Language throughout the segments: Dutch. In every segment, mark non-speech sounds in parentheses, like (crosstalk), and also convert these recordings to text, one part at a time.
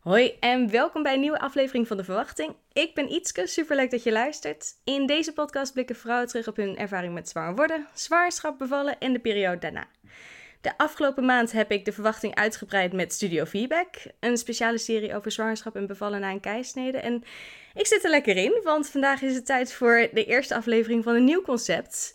Hoi en welkom bij een nieuwe aflevering van De Verwachting. Ik ben Ietske, superleuk dat je luistert. In deze podcast blikken vrouwen terug op hun ervaring met zwanger worden, zwangerschap, bevallen en de periode daarna. De afgelopen maand heb ik De Verwachting uitgebreid met Studio Feedback, een speciale serie over zwangerschap en bevallen na een keisnede. En ik zit er lekker in, want vandaag is het tijd voor de eerste aflevering van een nieuw concept.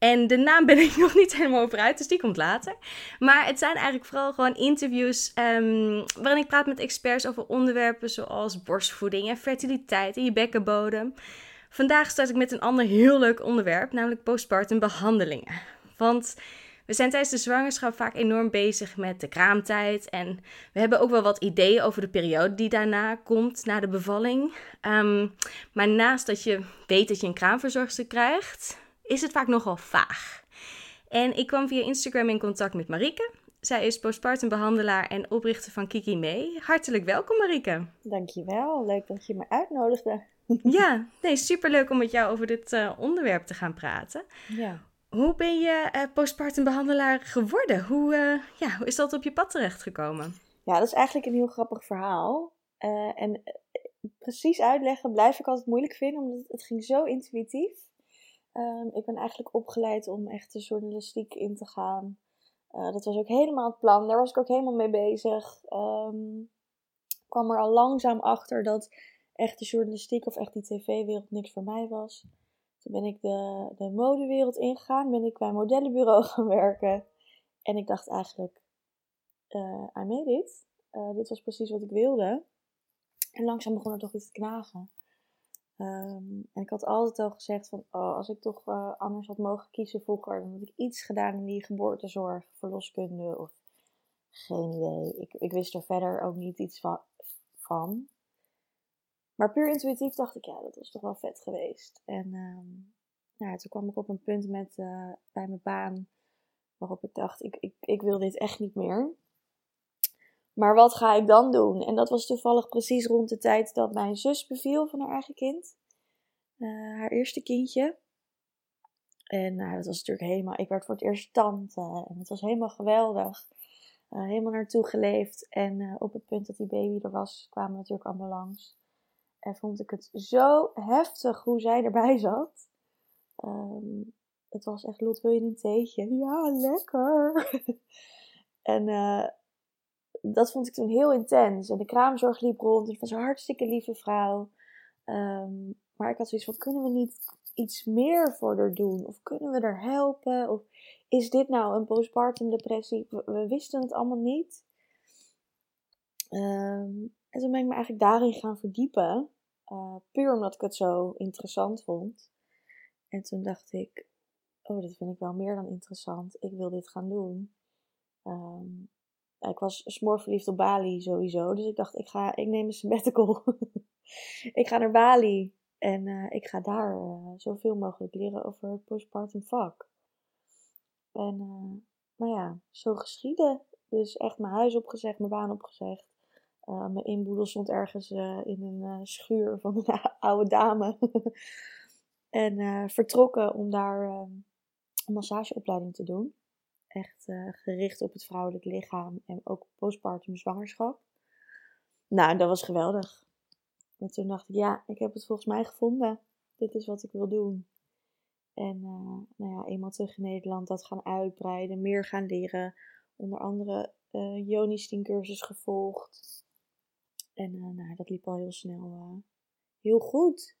En de naam ben ik (laughs) nog niet helemaal over uit, dus die komt later. Maar het zijn eigenlijk vooral gewoon interviews um, waarin ik praat met experts over onderwerpen zoals borstvoeding en fertiliteit en je bekkenbodem. Vandaag start ik met een ander heel leuk onderwerp, namelijk postpartum behandelingen. Want we zijn tijdens de zwangerschap vaak enorm bezig met de kraamtijd. En we hebben ook wel wat ideeën over de periode die daarna komt, na de bevalling. Um, maar naast dat je weet dat je een kraamverzorgster krijgt, is het vaak nogal vaag. En ik kwam via Instagram in contact met Marieke. Zij is postpartum behandelaar en oprichter van Kiki Mee. Hartelijk welkom Marieke. Dankjewel, leuk dat je me uitnodigde. (laughs) Ja, nee, superleuk om met jou over dit uh, onderwerp te gaan praten. Ja. Hoe ben je uh, postpartum behandelaar geworden? Hoe, uh, ja, hoe is dat op je pad terechtgekomen? Ja, dat is eigenlijk een heel grappig verhaal. en precies uitleggen blijf ik altijd moeilijk vinden, omdat het ging zo intuïtief. Um, ik ben eigenlijk opgeleid om echt de journalistiek in te gaan. Uh, dat was ook helemaal het plan. Daar was ik ook helemaal mee bezig. Um, kwam er al langzaam achter dat echt de journalistiek of echt die tv-wereld niks voor mij was. Toen ben ik de, de modewereld ingegaan. Ben ik bij een modellenbureau (laughs) gaan werken. En ik dacht eigenlijk, uh, I made it. Uh, dit was precies wat ik wilde. En langzaam begon er toch iets te knagen. Um, en ik had altijd al gezegd van, oh, als ik toch uh, anders had mogen kiezen vroeger, dan had ik iets gedaan in die geboortezorg, verloskunde of geen idee. Ik, ik wist er verder ook niet iets van, van. Maar puur intuïtief dacht ik, ja, dat was toch wel vet geweest. En um, ja, toen kwam ik op een punt met, uh, bij mijn baan waarop ik dacht, ik, ik, ik wil dit echt niet meer. Maar wat ga ik dan doen? En dat was toevallig precies rond de tijd dat mijn zus beviel van haar eigen kind. Uh, haar eerste kindje. En nou, dat was natuurlijk helemaal. Ik werd voor het eerst tante. En het was helemaal geweldig. Uh, helemaal naartoe geleefd. En uh, op het punt dat die baby er was, kwamen natuurlijk allemaal langs. En vond ik het zo heftig hoe zij erbij zat. Um, het was echt, Lot, wil je een theetje? Ja, lekker. (laughs) en dat vond ik toen heel intens. En de kraamzorg liep rond. En het was een hartstikke lieve vrouw. Um, maar ik had zoiets van, kunnen we niet iets meer voor haar doen? Of kunnen we haar helpen? Of is dit nou een postpartum depressie? We, wisten het allemaal niet. Um, en toen ben ik me eigenlijk daarin gaan verdiepen. Uh, puur omdat ik het zo interessant vond. En toen dacht ik, oh, dit vind ik wel meer dan interessant. Ik wil dit gaan doen. Um, ik was smoorverliefd op Bali sowieso. Dus ik dacht, ik, ga, ik neem een sabbatical. (laughs) ik ga naar Bali. En uh, ik ga daar uh, zoveel mogelijk leren over het postpartum vak. En uh, nou ja, zo geschieden. Dus echt mijn huis opgezegd, mijn baan opgezegd. mijn inboedel stond ergens in een schuur van een (laughs) oude dame. (laughs) en vertrokken om daar een massageopleiding te doen echt uh, gericht op het vrouwelijk lichaam en ook postpartum zwangerschap. Nou, dat was geweldig. En toen dacht ik, ja, ik heb het volgens mij gevonden. Dit is wat ik wil doen. En uh, nou ja, eenmaal terug in Nederland dat gaan uitbreiden, meer gaan leren. Onder andere uh, eh, Jonistin cursus gevolgd. En nou, dat liep al heel snel heel goed.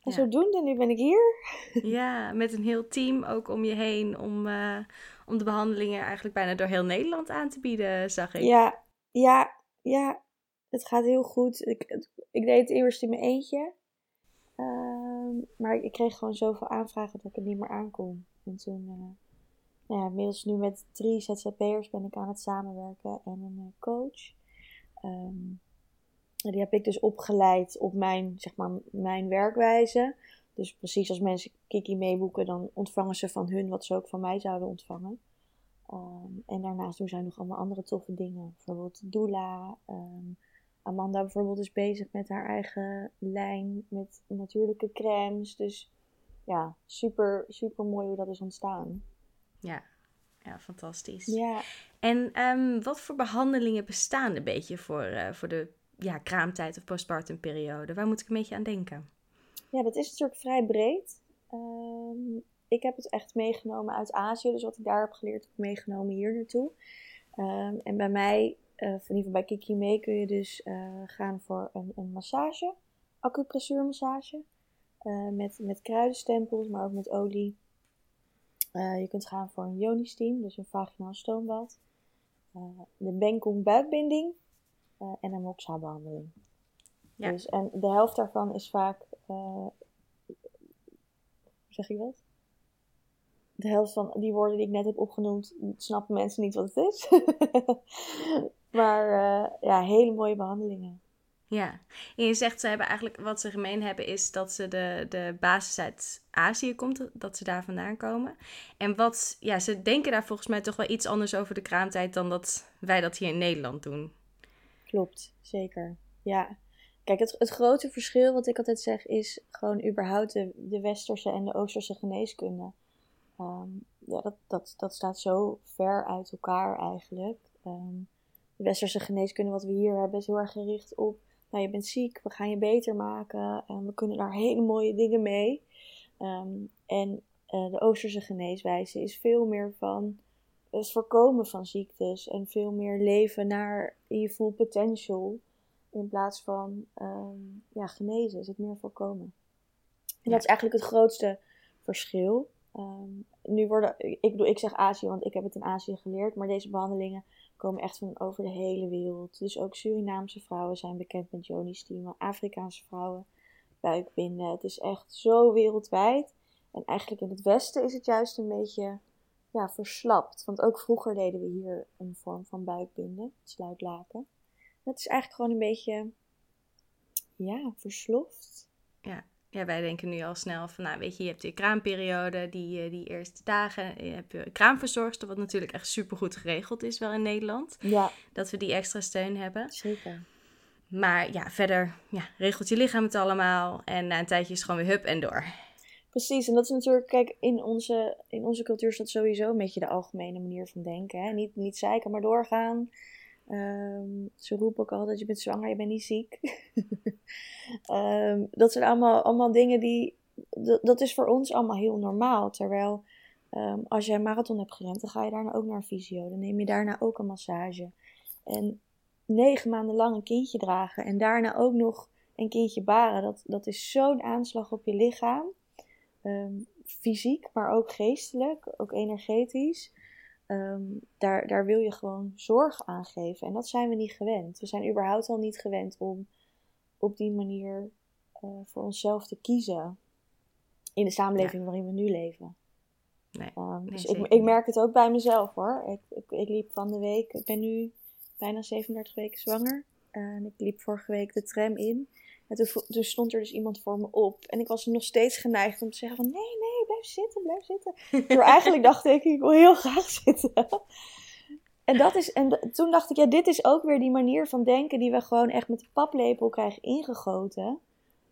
En ja. zodoende, nu ben ik hier. (laughs) Ja, met een heel team ook om je heen om, uh, om de behandelingen eigenlijk bijna door heel Nederland aan te bieden, zag ik. Ja, ja, ja. Het gaat heel goed. Ik, ik deed het eerst in mijn eentje. Uh, maar ik kreeg gewoon zoveel aanvragen dat ik het niet meer aankon. En toen, uh, nou ja, inmiddels nu met drie ZZP'ers ben ik aan het samenwerken en een uh, coach. Um, die heb ik dus opgeleid op mijn, zeg maar, mijn werkwijze. Dus precies als mensen Kiki meeboeken, dan ontvangen ze van hun wat ze ook van mij zouden ontvangen. Um, en daarnaast doen zij nog allemaal andere toffe dingen. Bijvoorbeeld Doula. Um, Amanda bijvoorbeeld is bezig met haar eigen lijn met natuurlijke crèmes. Dus ja, super, super mooi hoe dat is ontstaan. Ja, ja fantastisch. Ja. En ehm, wat voor behandelingen bestaan een beetje voor, uh, voor de ja, kraamtijd of postpartum periode? Waar moet ik een beetje aan denken? Ja, dat is natuurlijk vrij breed. Ehm, ik heb het echt meegenomen uit Azië, dus wat ik daar heb geleerd, heb ik meegenomen hier naartoe. Ehm, en bij mij, uh, in ieder geval bij Kiki mee, kun je dus uh, gaan voor een, een massage, acupressuurmassage, uh, met, met kruidenstempels, maar ook met olie. je kunt gaan voor een yoni-steam, dus een vaginaal stoombad. de Bengkong buikbinding en een moxa-behandeling. Ja. Dus, en de helft daarvan is vaak, hoe zeg je dat? de helft van die woorden die ik net heb opgenoemd, snappen mensen niet wat het is. (laughs) maar uh, ja, hele mooie behandelingen. Ja, en je zegt ze hebben eigenlijk wat ze gemeen hebben is dat ze de, de basis uit Azië komt, dat ze daar vandaan komen. En wat, ja, ze denken daar volgens mij toch wel iets anders over de kraamtijd dan dat wij dat hier in Nederland doen. Klopt, zeker. Ja. Kijk, het, het grote verschil wat ik altijd zeg is gewoon überhaupt de, de westerse en de oosterse geneeskunde. Ehm, ja, dat, dat, dat staat zo ver uit elkaar eigenlijk. Ehm, de westerse geneeskunde wat we hier hebben is heel erg gericht op, nou je bent ziek, we gaan je beter maken en we kunnen daar (laughs) hele mooie dingen mee. Ehm, en uh, de oosterse geneeswijze is veel meer van het voorkomen van ziektes en veel meer leven naar je full potential. In plaats van ja, genezen is het meer voorkomen. En dat is eigenlijk het grootste verschil. Um, nu worden, ik bedoel, ik zeg Azië, want ik heb het in Azië geleerd, maar deze behandelingen komen echt van over de hele wereld. Dus ook Surinaamse vrouwen zijn bekend met Joni Steamer, Afrikaanse vrouwen, buikbinden. Het is echt zo wereldwijd. En eigenlijk in het Westen is het juist een beetje ja, verslapt. Want ook vroeger deden we hier een vorm van buikbinden, sluitlaken. Dat is eigenlijk gewoon een beetje, ja, versloft. Ja, ja, wij denken nu al snel van, nou weet je, je hebt die kraamperiode, die, eh, die eerste dagen. Je hebt je kraamverzorgster, wat natuurlijk echt supergoed geregeld is wel in Nederland. Ja. Dat we die extra steun hebben. Zeker. Maar ja, verder ja, regelt je lichaam het allemaal. En na een tijdje is het gewoon weer hup en door. Precies, en dat is natuurlijk, kijk, in onze, in onze cultuur is dat sowieso een beetje de algemene manier van denken. Hè? Niet, niet zeiken, maar doorgaan. Um, ze roepen ook altijd, je bent zwanger, je bent niet ziek. um, (laughs) dat zijn allemaal, allemaal dingen die, dat is voor ons allemaal heel normaal. Terwijl um, als je een marathon hebt gerend, dan ga je daarna ook naar een fysio. Dan neem je daarna ook een massage. En negen maanden lang een kindje dragen en daarna ook nog een kindje baren, dat, dat is zo'n aanslag op je lichaam. Fysiek, maar ook geestelijk, ook energetisch. Ehm, daar, daar wil je gewoon zorg aan geven. En dat zijn we niet gewend. We zijn überhaupt al niet gewend om op die manier uh, voor onszelf te kiezen. In de samenleving waarin we nu leven. Nee, um, dus ik, ik, merk het ook bij mezelf hoor. Ik, ik, ik, liep van de week, ik ben nu bijna 37 weken zwanger. En ik liep vorige week de tram in. En toen, stond er dus iemand voor me op. En ik was nog steeds geneigd om te zeggen van... Nee, nee, blijf zitten, blijf zitten. Maar (laughs) eigenlijk dacht ik, ik wil heel graag zitten. En, dat is, en toen dacht ik, ja, dit is ook weer die manier van denken... die we gewoon echt met de paplepel krijgen ingegoten.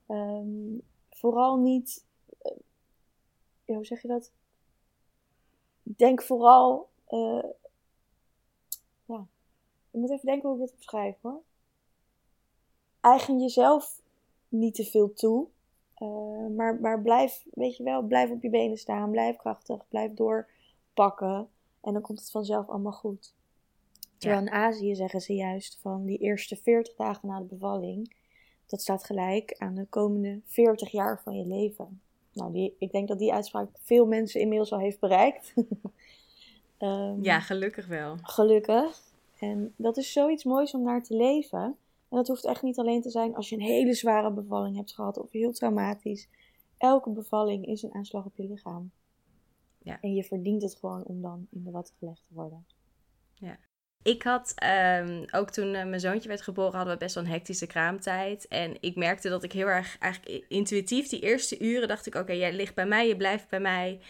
Ehm, vooral niet... Uh, ja, hoe zeg je dat? Denk vooral... Uh, ja, ik moet even denken hoe ik dit beschrijf hoor eigen jezelf niet te veel toe. Uh, maar, maar blijf, weet je wel, blijf op je benen staan. Blijf krachtig. Blijf doorpakken. En dan komt het vanzelf allemaal goed. Terwijl in Azië zeggen ze juist van die eerste 40 dagen na de bevalling. Dat staat gelijk aan de komende 40 jaar van je leven. Nou, die, ik denk dat die uitspraak veel mensen inmiddels al heeft bereikt. um, (laughs) ja, gelukkig wel. Gelukkig. En dat is zoiets moois om naar te leven. En dat hoeft echt niet alleen te zijn als je een hele zware bevalling hebt gehad of heel traumatisch. Elke bevalling is een aanslag op je lichaam. Ja. En je verdient het gewoon om dan in de watten gelegd te worden. Ja. Ik had um, ook toen uh, mijn zoontje werd geboren, hadden we best wel een hectische kraamtijd. En ik merkte dat ik heel erg eigenlijk intuïtief die eerste uren dacht ik: oké, jij ligt bij mij, je blijft bij mij.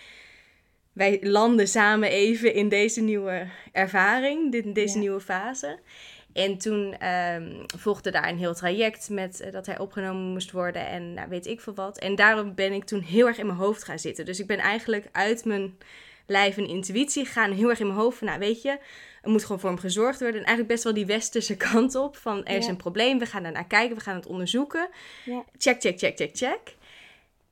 Wij landen samen even in deze nieuwe ervaring, dit, deze nieuwe fase. En toen um, volgde daar een heel traject met uh, dat hij opgenomen moest worden en nou, weet ik veel wat. En daarom ben ik toen heel erg in mijn hoofd gaan zitten. Dus ik ben eigenlijk uit mijn lijf en intuïtie gegaan, heel erg in mijn hoofd van, nou weet je, Er moet gewoon voor hem gezorgd worden. En eigenlijk best wel die westerse (laughs) kant op. Van er is Ja. een probleem, we gaan er naar kijken, we gaan het onderzoeken. Ja. Check, check, check, check, check.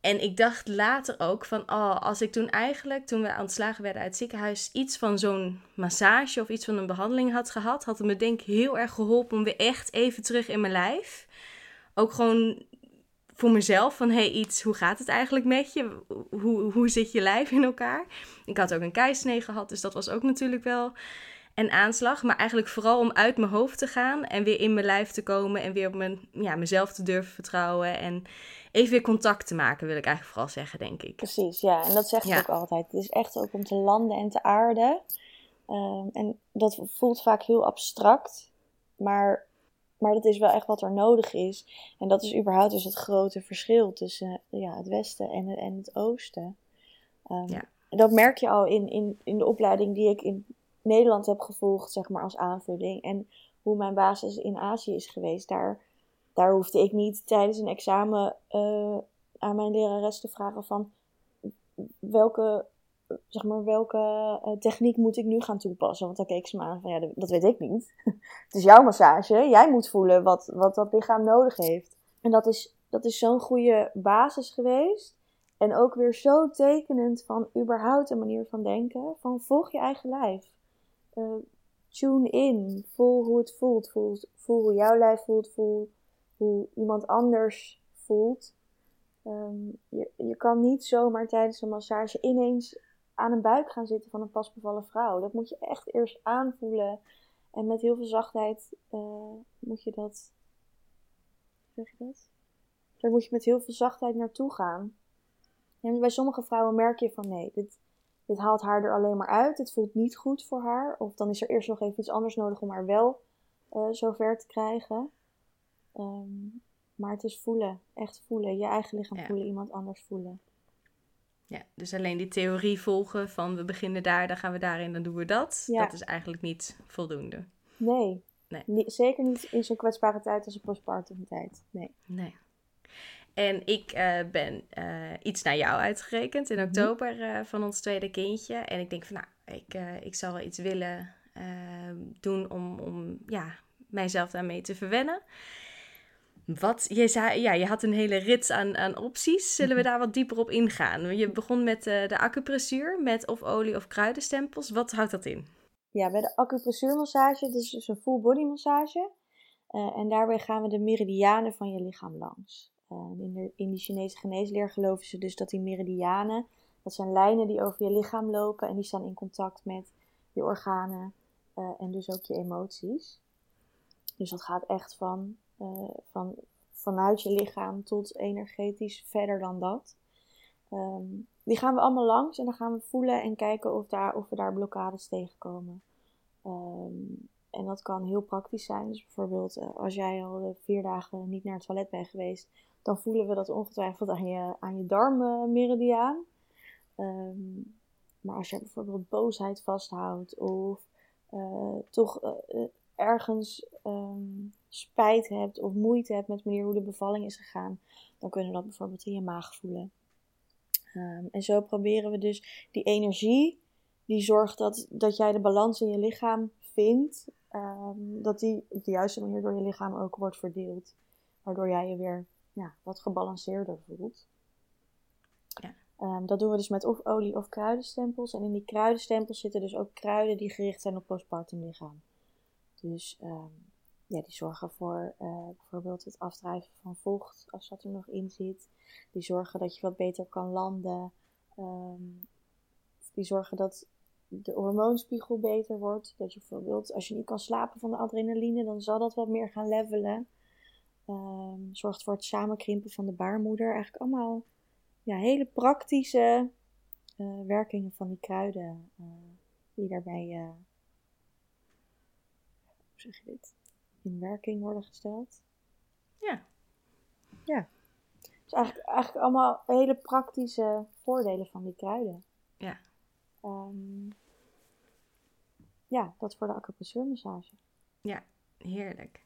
En ik dacht later ook van, oh, als ik toen eigenlijk, toen we ontslagen werden uit het ziekenhuis, iets van zo'n massage of iets van een behandeling had gehad, had het me denk ik heel erg geholpen om weer echt even terug in mijn lijf. Ook gewoon voor mezelf van, hey, iets, hoe gaat het eigenlijk met je? Hoe, hoe zit je lijf in elkaar? Ik had ook een keisnee gehad, dus dat was ook natuurlijk wel een aanslag. Maar eigenlijk vooral om uit mijn hoofd te gaan en weer in mijn lijf te komen en weer op mijn, ja, mezelf te durven vertrouwen en even weer contact te maken, wil ik eigenlijk vooral zeggen, denk ik. Precies, ja. En dat zegt Ja. ook altijd. Het is echt ook om te landen en te aarden. Ehm, en dat voelt vaak heel abstract. Maar, maar dat is wel echt wat er nodig is. En dat is überhaupt dus het grote verschil tussen ja, het westen en, en het oosten. Ehm, Ja. Dat merk je al in, in, in de opleiding die ik in Nederland heb gevolgd, zeg maar als aanvulling. En hoe mijn basis in Azië is geweest. Daar, daar hoefde ik niet tijdens een examen eh, aan mijn lerares te vragen van welke, zeg maar, welke eh, techniek moet ik nu gaan toepassen? Want dan keek ze me aan van ja, dat, dat weet ik niet. (laughs) het is jouw massage. Jij moet voelen wat, wat dat lichaam nodig heeft. En dat is, dat is zo'n goede basis geweest. En ook weer zo tekenend van überhaupt een manier van denken. Van volg je eigen lijf. Eh, tune in. Voel hoe het voelt. Voel, voel hoe jouw lijf voelt. Voel hoe iemand anders voelt. Ehm, je, je kan niet zomaar tijdens een massage ineens aan een buik gaan zitten van een pasbevallen vrouw. Dat moet je echt eerst aanvoelen. En met heel veel zachtheid eh, moet je dat. Zeg je dat? Daar moet je met heel veel zachtheid naartoe gaan. En bij sommige vrouwen merk je van nee, dit, dit haalt haar er alleen maar uit. Het voelt niet goed voor haar. Of dan is er eerst nog even iets anders nodig om haar wel eh zover te krijgen. Ehm, maar het is voelen, echt voelen. Je eigen lichaam Ja. voelen, iemand anders voelen. Ja, dus alleen die theorie volgen van we beginnen daar, dan gaan we daarin, dan doen we dat. Ja. Dat is eigenlijk niet voldoende. Nee, Nee. Zeker niet in zo'n kwetsbare tijd als een postpartum tijd. Nee. Nee. En ik eh, ben eh, iets naar jou uitgerekend in Mhm. oktober eh, van ons tweede kindje. En ik denk van nou, ik, ik zal wel iets willen eh, doen om, om ja, mijzelf daarmee te verwennen. Wat, je, zei, ja, je had een hele rits aan, aan opties. Zullen we daar wat dieper op ingaan? Je begon met eh, de acupressuur, met of olie of kruidenstempels. Wat houdt dat in? Ja, bij de acupressuurmassage, dat is dus een full body massage. Eh, en daarbij gaan we de meridianen van je lichaam langs. Eh, in, de, in die Chinese geneesleer geloven ze dus dat die meridianen, dat zijn lijnen die over je lichaam lopen en die staan in contact met je organen en dus ook je emoties. Dus dat gaat echt van, eh, van, vanuit je lichaam tot energetisch verder dan dat. Ehm, die gaan we allemaal langs en dan gaan we voelen en kijken of, daar, of we daar blokkades tegenkomen. Ehm, en dat kan heel praktisch zijn. Dus bijvoorbeeld eh, als jij al eh, vier dagen niet naar het toilet bent geweest, dan voelen we dat ongetwijfeld aan je, aan je darmmeridiaan. Ehm, maar als je bijvoorbeeld boosheid vasthoudt of toch ergens ehm, spijt hebt of moeite hebt met de manier hoe de bevalling is gegaan, dan kunnen we dat bijvoorbeeld in je maag voelen. Ehm, en zo proberen we dus die energie die zorgt dat, dat jij de balans in je lichaam vindt, ehm, dat die op de juiste manier door je lichaam ook wordt verdeeld. Waardoor jij je weer ja, wat gebalanceerder voelt. Ja. Dat doen we dus met of olie of kruidenstempels. En in die kruidenstempels zitten dus ook kruiden die gericht zijn op postpartum lichaam. Dus ehm, ja, die zorgen voor eh, bijvoorbeeld het afdrijven van vocht, als dat er nog in zit. Die zorgen dat je wat beter kan landen. Ehm, die zorgen dat de hormoonspiegel beter wordt. Dat je bijvoorbeeld, als je niet kan slapen van de adrenaline, dan zal dat wat meer gaan levelen. Ehm, zorgt voor het samenkrimpen van de baarmoeder. Eigenlijk allemaal ja, hele praktische eh, werkingen van die kruiden eh, die daarbij, zeg je dit, in werking worden gesteld. Ja. Ja. Dus eigenlijk, eigenlijk allemaal hele praktische voordelen van die kruiden. Ja. Ehm, ja, dat voor de acupressuurmassage. Heerlijk.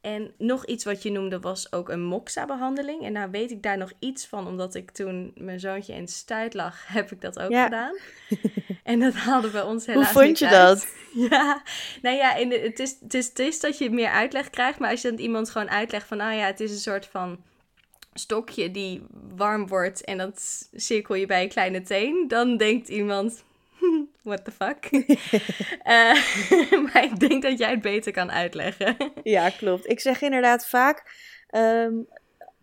En nog iets wat je noemde was ook een moxa-behandeling. En nou weet ik daar nog iets van, omdat ik toen mijn zoontje in stuit lag, (laughs) heb ik dat ook Ja. gedaan. (laughs) En dat haalde bij ons helaas Hoe vond je uit. dat? (laughs) Ja, nou ja, in de, het, is, het, is, het is dat je meer uitleg krijgt. Maar als je dan iemand gewoon uitlegt van... Ah ja, het is een soort van stokje die warm wordt... en dat cirkel je bij een kleine teen. Dan denkt iemand... (laughs) What the fuck? (laughs) Eh, maar ik denk dat jij het beter kan uitleggen. Ja, klopt. Ik zeg inderdaad vaak, ehm,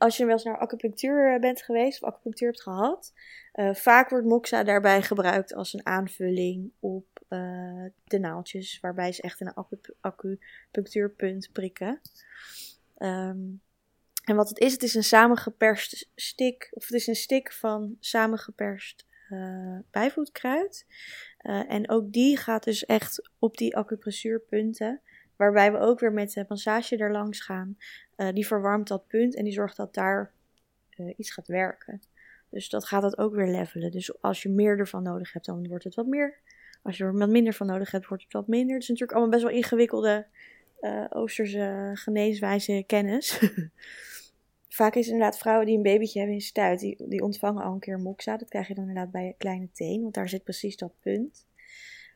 als je wel eens naar acupunctuur eh, bent geweest of acupunctuur hebt gehad, eh, vaak wordt moxa daarbij gebruikt als een aanvulling op eh, de naaltjes, waarbij ze echt een acu- acupunctuurpunt prikken. Ehm, en wat het is, het is een samengeperst stick, of het is een stick van samengeperst eh bijvoetkruid. En ook die gaat dus echt op die acupressuurpunten. Waarbij we ook weer met de massage er langs gaan. Eh, die verwarmt dat punt en die zorgt dat daar eh, iets gaat werken. Dus dat gaat dat ook weer levelen. Dus als je meer ervan nodig hebt, dan wordt het wat meer. Als je er wat minder van nodig hebt, wordt het wat minder. Het is natuurlijk allemaal best wel ingewikkelde eh, Oosterse geneeswijze kennis. (laughs) Vaak is inderdaad vrouwen die een babytje hebben in stuit, die, die ontvangen al een keer moxa. Dat krijg je dan inderdaad bij je kleine teen, want daar zit precies dat punt.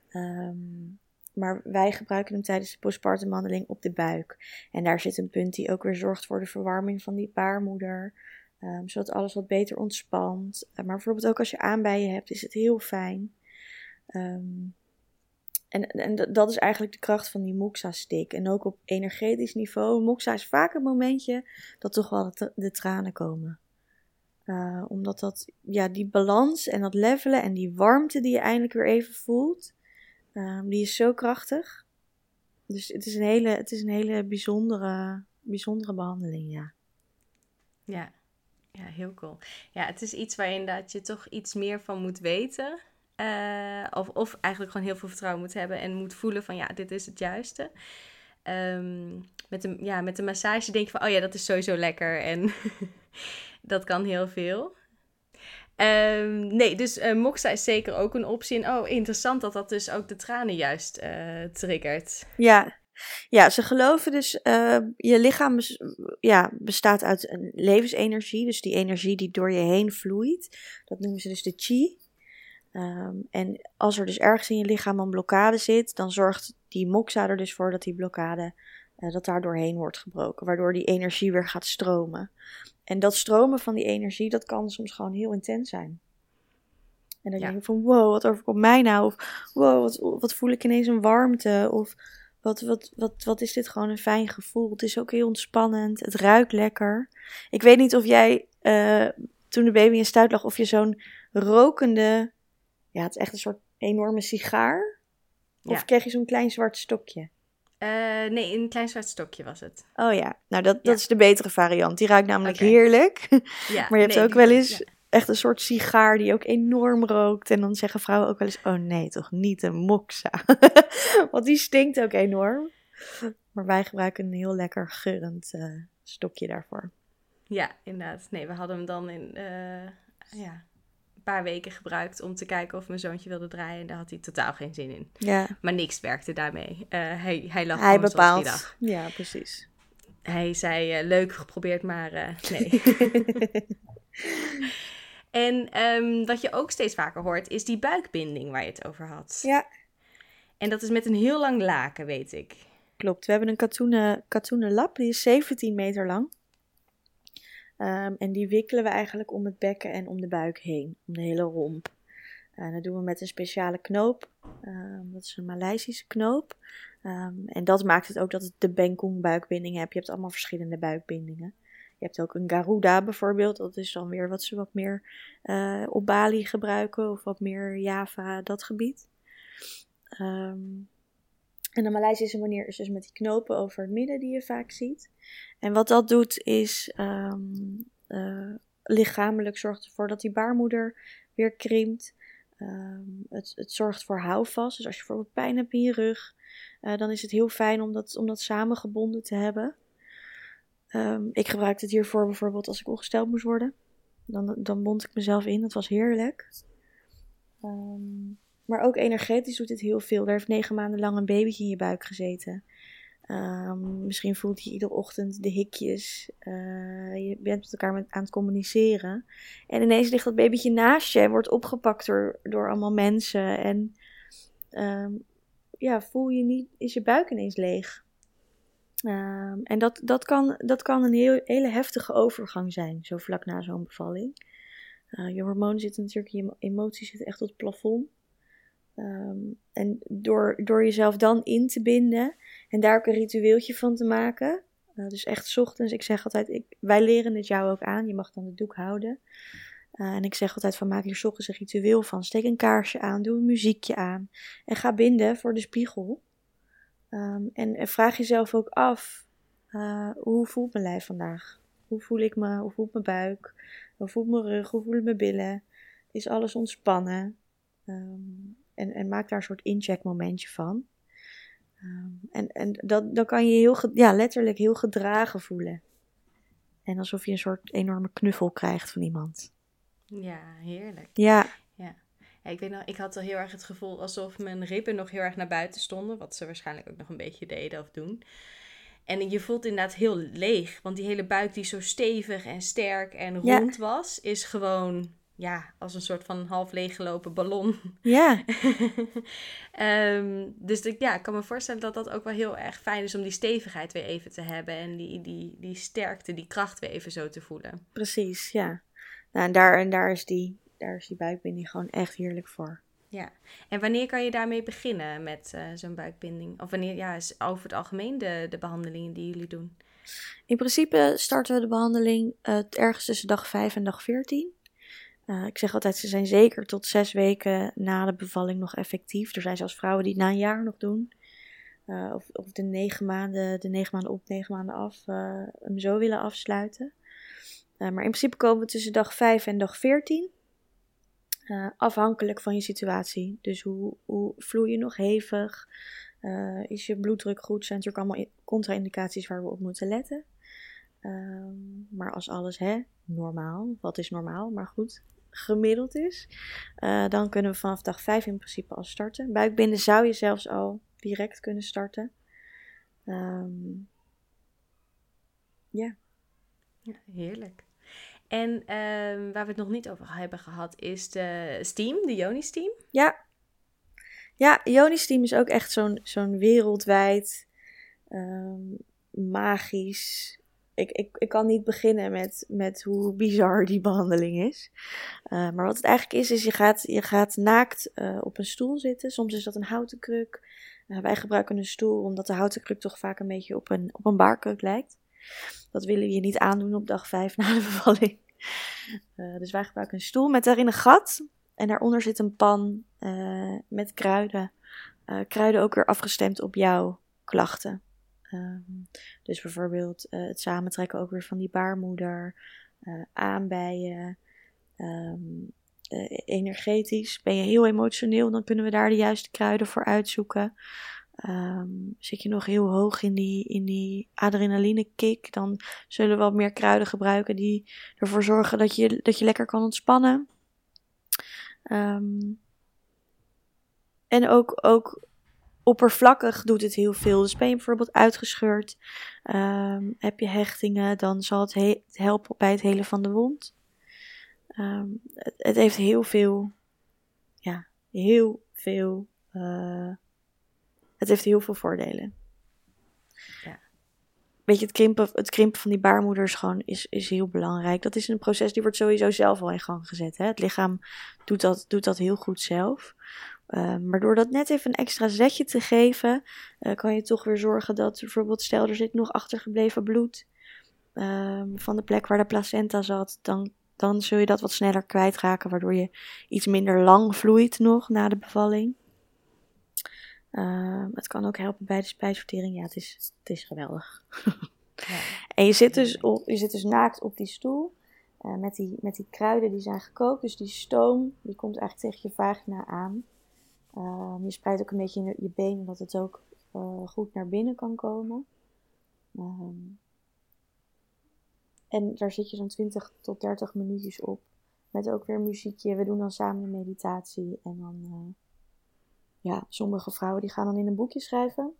Ehm, maar wij gebruiken hem tijdens de postpartum behandeling op de buik. En daar zit een punt die ook weer zorgt voor de verwarming van die baarmoeder. ehm, zodat alles wat beter ontspant. Eh, maar bijvoorbeeld ook als je aanbijen hebt, is het heel fijn. Ehm, en, en dat is eigenlijk de kracht van die moxa-stick. En ook op energetisch niveau. Moxa is vaak een momentje dat toch wel de, de tranen komen. Eh, omdat dat, ja, die balans en dat levelen en die warmte die je eindelijk weer even voelt, ehm, die is zo krachtig. Dus het is een hele, het is een hele bijzondere, bijzondere behandeling, ja. Ja. ja, heel cool. Ja, het is iets waar inderdaad je toch iets meer van moet weten. Eh, of, of eigenlijk gewoon heel veel vertrouwen moet hebben en moet voelen van ja, dit is het juiste. Ehm, met, de, ja, met de massage denk je van oh ja, dat is sowieso lekker en (laughs) dat kan heel veel. Ehm, nee, dus eh, Moxa is zeker ook een optie. Oh, interessant dat dat dus ook de tranen juist eh, triggert. Ja, ja ze geloven dus, eh, je lichaam ja, bestaat uit een levensenergie. Dus die energie die door je heen vloeit. Dat noemen ze dus de chi. Ehm, en als er dus ergens in je lichaam een blokkade zit, dan zorgt die moxa er dus voor dat die blokkade, eh, dat daar doorheen wordt gebroken. Waardoor die energie weer gaat stromen. En dat stromen van die energie, dat kan soms gewoon heel intens zijn. En dan Ja. denk je van, wow, wat overkomt mij nou? Of wow, wat, wat voel ik ineens een warmte? Of wat, wat, wat, wat is dit gewoon een fijn gevoel? Het is ook heel ontspannend. Het ruikt lekker. Ik weet niet of jij, eh, toen de baby in stuit lag, of je zo'n rokende, ja, het is echt een soort enorme sigaar. Of Ja. kreeg je zo'n klein zwart stokje? Eh, nee, een klein zwart stokje was het. Oh ja, nou dat, dat is de betere variant. Die ruikt namelijk heerlijk. (laughs) Ja, Maar je hebt nee, ook wel eens ja. echt een soort sigaar die ook enorm rookt. En dan zeggen vrouwen ook wel eens, oh nee, toch niet een moxa. (laughs) Want die stinkt ook enorm. Maar wij gebruiken een heel lekker geurend eh, stokje daarvoor. Ja, inderdaad. Nee, we hadden hem dan in eh, ja, paar weken gebruikt om te kijken of mijn zoontje wilde draaien. En daar had hij totaal geen zin in. Ja, Maar niks werkte daarmee. Eh, hij, hij lag hij bepaalt. lag. Ja, precies. Hij zei, eh, leuk geprobeerd, maar eh, nee. (laughs) en ehm, wat je ook steeds vaker hoort, is die buikbinding waar je het over had. ja, En dat is met een heel lang laken, weet ik. klopt. We hebben een katoenen, katoenen lap, die is 17 meter lang. Ehm, en die wikkelen we eigenlijk om het bekken en om de buik heen, om de hele romp. En dat doen we met een speciale knoop. Ehm, dat is een Maleisische knoop. Ehm, en dat maakt het ook dat het de Bengkong buikbinding hebt. Je hebt allemaal verschillende buikbindingen. Je hebt ook een Garuda bijvoorbeeld. Dat is dan weer wat ze wat meer eh, op Bali gebruiken. Of wat meer Java, dat gebied. Ehm, en de Maleisische manier is dus met die knopen over het midden die je vaak ziet. En wat dat doet is ehm, eh, lichamelijk zorgt ervoor dat die baarmoeder weer krimpt. Ehm, het, het zorgt voor houvast. Dus als je bijvoorbeeld pijn hebt in je rug, eh, dan is het heel fijn om dat, om dat samengebonden te hebben. Ehm, ik gebruikte het hiervoor bijvoorbeeld als ik ongesteld moest worden. Dan, dan bond ik mezelf in. Dat was heerlijk. Ehm, maar ook energetisch doet dit heel veel. Er heeft negen maanden lang een babytje in je buik gezeten. Ehm, misschien voelt je iedere ochtend de hikjes. Uh, je bent met elkaar met, aan het communiceren. En ineens ligt dat babytje naast je en wordt opgepakt door, allemaal mensen. En ehm, ja, voel je niet, is je buik ineens leeg. Um, en dat, dat, kan, dat kan een heel, hele heftige overgang zijn, zo vlak na zo'n bevalling. Uh, je hormonen zitten natuurlijk, je emoties zitten echt tot het plafond. Um, en door, door jezelf dan in te binden en daar ook een ritueeltje van te maken. Uh, dus echt ochtends, ik zeg altijd, ik, wij leren het jou ook aan. Je mag dan de doek houden. Uh, en ik zeg altijd van maak hier ochtends een ritueel van. Steek een kaarsje aan, doe een muziekje aan. En ga binden voor de spiegel. Um, en, vraag jezelf ook af, uh, hoe voelt mijn lijf vandaag? Hoe voel ik me? Hoe voelt mijn buik? Hoe voelt mijn rug? Hoe voelen mijn billen? Is alles ontspannen? Um, en, en maak daar een soort incheckmomentje van. Um, en en dat, dan kan je heel, ja, letterlijk heel gedragen voelen. En alsof je een soort enorme knuffel krijgt van iemand. Ja, heerlijk. Ja. ja. ja ik weet nog, ik had al heel erg het gevoel alsof mijn ribben nog heel erg naar buiten stonden. Wat ze waarschijnlijk ook nog een beetje deden of doen. En je voelt inderdaad heel leeg. Want die hele buik die zo stevig en sterk en rond was, is gewoon ja, als een soort van half leeggelopen ballon. Ja. um, (laughs) dus ik, ja, ik kan me voorstellen dat dat ook wel heel erg fijn is om die stevigheid weer even te hebben. En die, die, die sterkte, die kracht weer even zo te voelen. Precies, ja. Nou, en daar, en daar, is die, daar is die buikbinding gewoon echt heerlijk voor. Ja, en wanneer kan je daarmee beginnen met uh, zo'n buikbinding? Of wanneer, ja, is over het algemeen de, de behandelingen die jullie doen? In principe starten we de behandeling uh, ergens tussen dag 5 en dag 14. Uh, ik zeg altijd, ze zijn zeker tot zes weken na de bevalling nog effectief. Er zijn zelfs vrouwen die het na een jaar nog doen. Uh, of, of de negen maanden, de negen maanden op, negen maanden af, uh, hem zo willen afsluiten. maar in principe komen we tussen dag 5 en dag 14. afhankelijk van je situatie. Dus hoe, hoe vloei je nog hevig? is je bloeddruk goed? Zijn natuurlijk allemaal contra-indicaties waar we op moeten letten. Um, maar als alles hè, normaal, wat is normaal, maar goed, gemiddeld is, uh, dan kunnen we vanaf dag 5 in principe al starten. Buikbinden zou je zelfs al direct kunnen starten. Um, ja. ja. Heerlijk. En um, waar we het nog niet over hebben gehad, is de Steam, de Yoni Steam. Ja. Ja, Yoni Steam is ook echt zo'n zo'n wereldwijd um, magisch ik, ik, ik kan niet beginnen met, met hoe bizar die behandeling is. Uh, maar wat het eigenlijk is, is je gaat, je gaat naakt uh, op een stoel zitten. Soms is dat een houten kruk. Uh, wij gebruiken een stoel omdat de houten kruk toch vaak een beetje op een, op een lijkt. Dat willen we je niet aandoen op dag 5 na de (laughs) bevalling. dus wij gebruiken een stoel met daarin een gat. En daaronder zit een pan met kruiden. kruiden ook weer afgestemd op jouw klachten. Um, dus bijvoorbeeld uh, het samentrekken ook weer van die baarmoeder, uh, aanbijen. Um, uh, energetisch ben je heel emotioneel, dan kunnen we daar de juiste kruiden voor uitzoeken. Um, zit je nog heel hoog in die, in die adrenaline kick, dan zullen we wat meer kruiden gebruiken die ervoor zorgen dat je, dat je lekker kan ontspannen. En ook, ook oppervlakkig doet het heel veel. Dus ben je bijvoorbeeld uitgescheurd, um, heb je hechtingen, dan zal het, helpen bij het helen van de wond. Um, het, het, heeft heel veel, ja, heel veel, uh, het heeft heel veel voordelen. Ja. Weet je, het krimpen, het krimpen van die baarmoeder is gewoon is, is heel belangrijk. Dat is een proces die wordt sowieso zelf al in gang gezet. Hè? Het lichaam doet dat, doet dat heel goed zelf. Uh, maar door dat net even een extra zetje te geven, uh, kan je toch weer zorgen dat bijvoorbeeld, stel er zit nog achtergebleven bloed uh, van de plek waar de placenta zat, dan, dan zul je dat wat sneller kwijtraken, waardoor je iets minder lang vloeit nog na de bevalling. Ehm, het kan ook helpen bij de spijsvertering. Ja, het is, het is geweldig. (laughs) ja. (laughs) En je zit, dus op, je zit dus naakt op die stoel. Uh, met, die, met die kruiden die zijn gekookt. Dus die stoom die komt eigenlijk tegen je vagina aan. Um, je spreidt ook een beetje in je benen, dat het ook uh, goed naar binnen kan komen. Um, en daar zit je zo'n 20 tot 30 minuutjes op. Met ook weer muziekje. We doen dan samen een meditatie. En dan, uh, ja, sommige vrouwen die gaan dan in een boekje schrijven.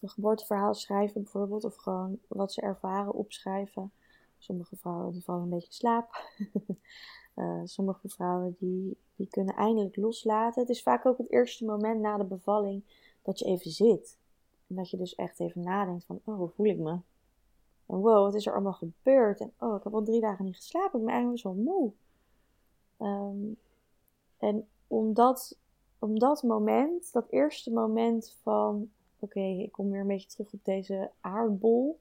een geboorteverhaal schrijven bijvoorbeeld. Of gewoon wat ze ervaren opschrijven. Sommige vrouwen die vallen een beetje in slaap. (laughs) Uh, sommige vrouwen die, die kunnen eindelijk loslaten. Het is vaak ook het eerste moment na de bevalling dat je even zit. En dat je dus echt even nadenkt van, oh, hoe voel ik me? En wow, wat is er allemaal gebeurd? En oh, ik heb al drie dagen niet geslapen. Ik ben eigenlijk zo moe. Um, en om dat, om dat moment, dat eerste moment van, oké, ik kom weer een beetje terug op deze aardbol.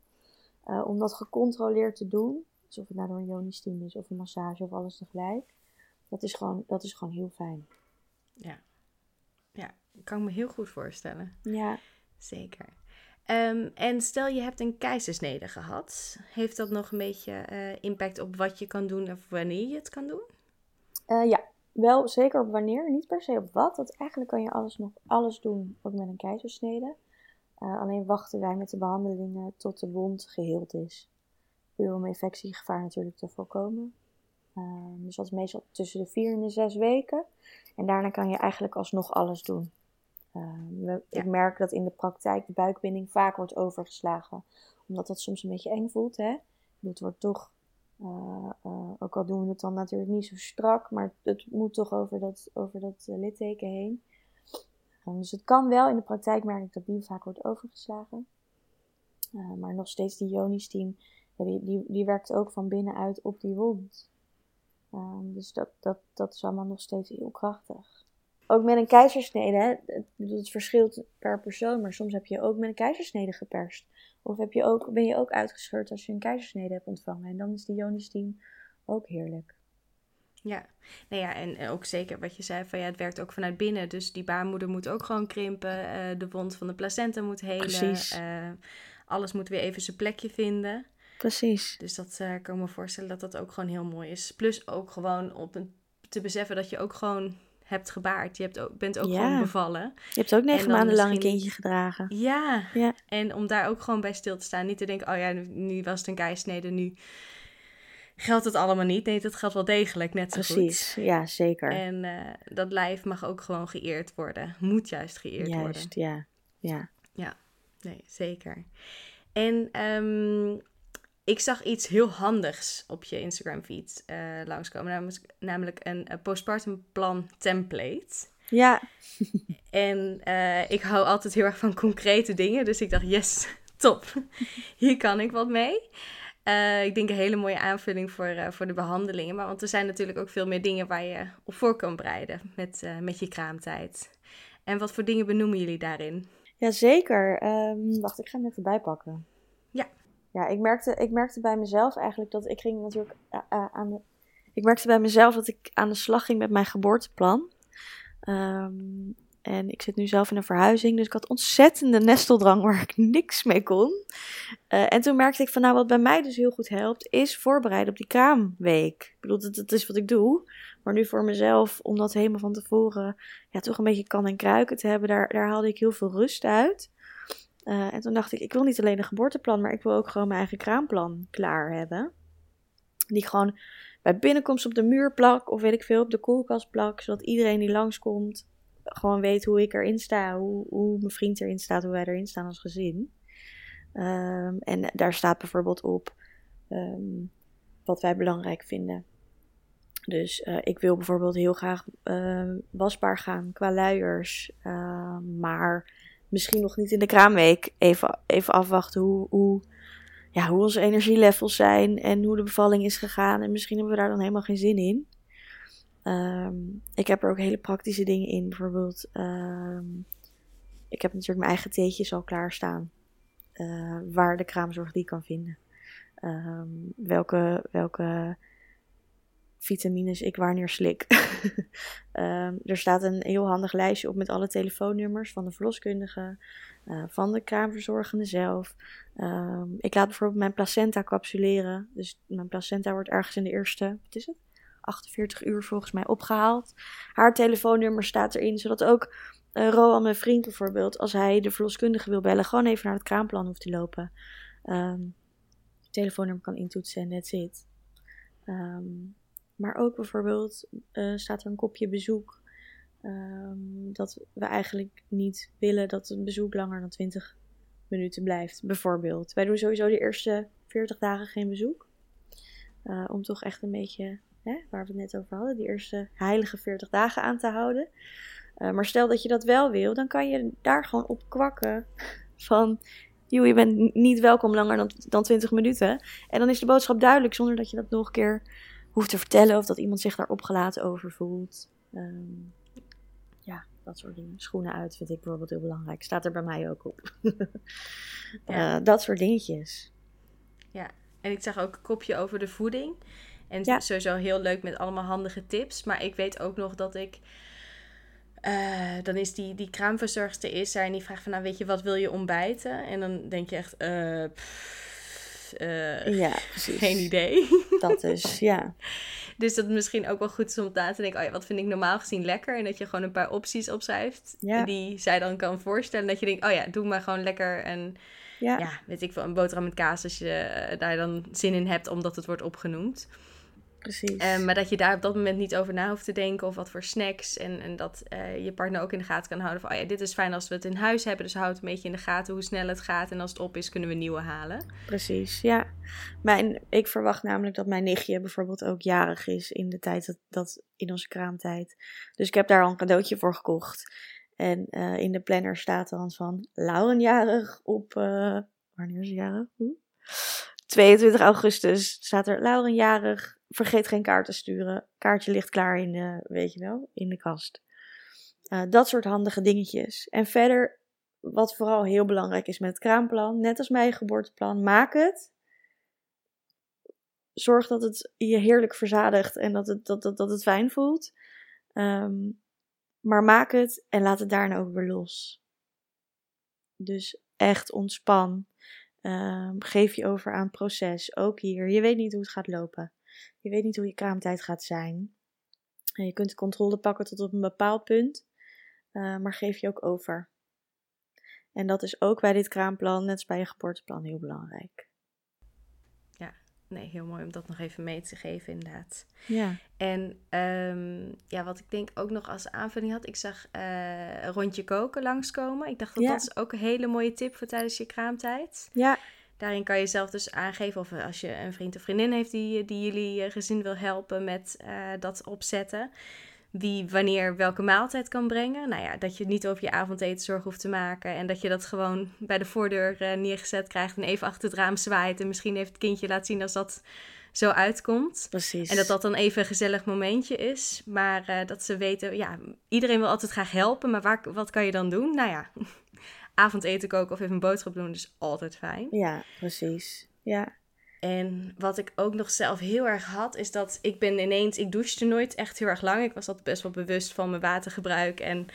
Uh, om dat gecontroleerd te doen. Dus of het nou door een jonisch team is of een massage of alles tegelijk. Dat is gewoon, dat is gewoon heel fijn. Ja. Ja, kan ik me heel goed voorstellen. Ja. Zeker. Um, en stel je hebt een keizersnede gehad. Heeft dat nog een beetje uh, impact op wat je kan doen of wanneer je het kan doen? Uh, ja, wel zeker op wanneer, niet per se op wat. Want eigenlijk kan je alles nog alles doen, ook met een keizersnede. Uh, alleen wachten wij met de behandelingen tot de wond geheeld is. Puur om infectiegevaar natuurlijk te voorkomen. Uh, dus dat is meestal tussen de vier en de zes weken. En daarna kan je eigenlijk alsnog alles doen. Uh, Ik merk dat in de praktijk de buikbinding vaak wordt overgeslagen. Omdat dat soms een beetje eng voelt. Hè? Het wordt toch, uh, ook al doen we het dan natuurlijk niet zo strak, maar het moet toch over dat, over dat litteken heen. dus het kan wel, in de praktijk merk ik dat die vaak wordt overgeslagen. maar nog steeds die Joni's team die, die, die werkt ook van binnenuit op die wond. Um, dus dat, dat, dat is allemaal nog steeds heel krachtig. Ook met een keizersnede, hè? Het, het verschilt per persoon, maar soms heb je ook met een keizersnede geperst. Of heb je ook, ben je ook uitgescheurd als je een keizersnede hebt ontvangen. En dan is die Jonis team ook heerlijk. Ja, nou ja, en ook zeker wat je zei, van ja, het werkt ook vanuit binnen. Dus die baarmoeder moet ook gewoon krimpen, uh, de wond van de placenta moet helen. Precies. Uh, alles moet weer even zijn plekje vinden. Precies. Dus dat uh, kan ik me voorstellen dat dat ook gewoon heel mooi is. Plus ook gewoon op een, te beseffen dat je ook gewoon hebt gebaard. Je hebt ook, bent ook gewoon bevallen. Je hebt ook negen maanden lang een kindje gedragen. Ja. ja. En om daar ook gewoon bij stil te staan. Niet te denken, oh ja, nu was het een keisnede, nu geldt het allemaal niet. Nee, dat geldt wel degelijk net zo Precies, ja, zeker. En uh, dat lijf mag ook gewoon geëerd worden. Moet juist geëerd juist, worden. Juist, ja. Ja. Ja, nee, zeker. En um, ik zag iets heel handigs op je Instagram feed uh, langskomen. Namelijk, namelijk een postpartum plan template. Ja. (laughs) en uh, ik hou altijd heel erg van concrete dingen. Dus ik dacht, yes, (laughs) top. Hier kan ik wat mee. Uh, ik denk een hele mooie aanvulling voor, voor de behandelingen. Maar want er zijn natuurlijk ook veel meer dingen waar je op voor kan bereiden met, met je kraamtijd. En wat voor dingen benoemen jullie daarin? Jazeker. Um, wacht, ik ga hem even bijpakken. Ja ik merkte, ik merkte bij mezelf eigenlijk dat ik ging natuurlijk uh, uh, aan de. Ik merkte bij mezelf dat ik aan de slag ging met mijn geboorteplan. Um, en ik zit nu zelf in een verhuizing, dus ik had ontzettende nesteldrang waar ik niks mee kon. Uh, en toen merkte ik van, nou, wat bij mij dus heel goed helpt, is voorbereiden op die kraamweek. Ik bedoel, dat, dat is wat ik doe. Maar nu voor mezelf, om dat helemaal van tevoren, ja, toch een beetje kan en kruiken te hebben, daar, daar haalde ik heel veel rust uit. Uh, en toen dacht ik, ik wil niet alleen een geboorteplan, maar ik wil ook gewoon mijn eigen kraamplan klaar hebben. Die gewoon bij binnenkomst op de muur plak, of weet ik veel, op de koelkast plak, zodat iedereen die langskomt gewoon weet hoe ik erin sta, hoe, hoe mijn vriend erin staat, hoe wij erin staan als gezin. Um, en daar staat bijvoorbeeld op um, wat wij belangrijk vinden. Dus uh, ik wil bijvoorbeeld heel graag uh, wasbaar gaan qua luiers, maar misschien nog niet in de kraamweek even, even afwachten hoe, hoe, ja, hoe onze energielevels zijn en hoe de bevalling is gegaan. En misschien hebben we daar dan helemaal geen zin in. Um, ik heb er ook hele praktische dingen in. Bijvoorbeeld, um, ik heb natuurlijk mijn eigen theetjes al klaarstaan. Uh, waar de kraamzorg die kan vinden. Um, welke, welke vitamines ik wanneer slik. um, (laughs) er staat een heel handig lijstje op met alle telefoonnummers van de verloskundige, uh, van de kraamverzorgende zelf. Um, ik laat bijvoorbeeld mijn placenta capsuleren. Dus mijn placenta wordt ergens in de eerste, wat is het? 48 uur volgens mij opgehaald. Haar telefoonnummer staat erin, zodat ook uh, Roan, mijn vriend bijvoorbeeld, als hij de verloskundige wil bellen, gewoon even naar het kraamplan hoeft te lopen. Um, telefoonnummer kan intoetsen en that's it. Um, maar ook bijvoorbeeld uh, staat er een kopje bezoek. Um, dat we eigenlijk niet willen dat een bezoek langer dan 20 minuten blijft, bijvoorbeeld. Wij doen sowieso de eerste 40 dagen geen bezoek. Uh, om toch echt een beetje, hè, waar we het net over hadden, die eerste heilige 40 dagen aan te houden. Uh, maar stel dat je dat wel wil, dan kan je daar gewoon op kwakken van... Joh, je bent niet welkom langer dan, dan 20 minuten. En dan is de boodschap duidelijk zonder dat je dat nog een keer hoeft te vertellen of dat iemand zich daar opgelaten over voelt. Um, ja, dat soort dingen. Schoenen uit vind ik bijvoorbeeld heel belangrijk. Staat er bij mij ook op. (laughs) ja. uh, dat soort dingetjes. Ja, en ik zag ook een kopje over de voeding. En ja. sowieso heel leuk met allemaal handige tips. Maar ik weet ook nog dat ik. Uh, dan is die, die kraamverzorgster is er en die vraagt van nou weet je wat wil je ontbijten? En dan denk je echt uh, pff, uh, ja, (laughs) precies. geen idee. Dat is, ja. (laughs) Dus dat misschien ook wel goed is om na te denken, oh ja, wat vind ik normaal gezien lekker? En dat je gewoon een paar opties opschrijft ja. die zij dan kan voorstellen. Dat je denkt, oh ja, doe maar gewoon lekker en ja. ja, weet ik veel, een boterham met kaas als je uh, daar dan zin in hebt omdat het wordt opgenoemd. Precies. Uh, maar dat je daar op dat moment niet over na hoeft te denken of wat voor snacks. En, en dat uh, je partner ook in de gaten kan houden van, oh ja, dit is fijn als we het in huis hebben. Dus houd een beetje in de gaten hoe snel het gaat. En als het op is, kunnen we nieuwe halen. Precies, ja. Mijn, ik verwacht namelijk dat mijn nichtje bijvoorbeeld ook jarig is in de tijd dat, dat in onze kraamtijd. Dus ik heb daar al een cadeautje voor gekocht. En uh, in de planner staat dan van Lauren jarig op. Uh, wanneer is ze jarig? Hm? 22 augustus staat er Lauren jarig. Vergeet geen kaart te sturen. Kaartje ligt klaar in de, weet je wel, in de kast. Uh, dat soort handige dingetjes. En verder, wat vooral heel belangrijk is met het kraamplan, net als mijn geboorteplan, maak het. Zorg dat het je heerlijk verzadigt en dat het, dat, dat, dat het fijn voelt. Um, maar maak het en laat het daarna ook weer los. Dus echt ontspan. Um, geef je over aan proces. Ook hier. Je weet niet hoe het gaat lopen. Je weet niet hoe je kraamtijd gaat zijn. En je kunt de controle pakken tot op een bepaald punt. Uh, maar geef je ook over. En dat is ook bij dit kraamplan, net als bij je geboorteplan, heel belangrijk. Ja, nee, heel mooi om dat nog even mee te geven, inderdaad. Ja. En um, ja, wat ik denk ook nog als aanvulling had, ik zag uh, een rondje koken langskomen. Ik dacht dat Ja. dat is ook een hele mooie tip voor tijdens je kraamtijd. Ja, Daarin kan je zelf dus aangeven of als je een vriend of vriendin heeft die, die jullie eh, gezin wil helpen met uh, dat opzetten. Wie wanneer welke maaltijd kan brengen. Nou ja, dat je niet over je avondeten zorg hoeft te maken. En dat je dat gewoon bij de voordeur uh, neergezet krijgt en even achter het raam zwaait. En misschien even het kindje laat zien als dat zo uitkomt. precies. En dat dat dan even een gezellig momentje is. Maar uh, dat ze weten, ja, iedereen wil altijd graag helpen. Maar waar, wat kan je dan doen? Nou ja, avondeten koken of even een boodschap doen is altijd fijn. Ja, precies. Ja. En wat ik ook nog zelf heel erg had, is dat ik ben ineens, ik douchte nooit echt heel erg lang. Ik was altijd best wel bewust van mijn watergebruik en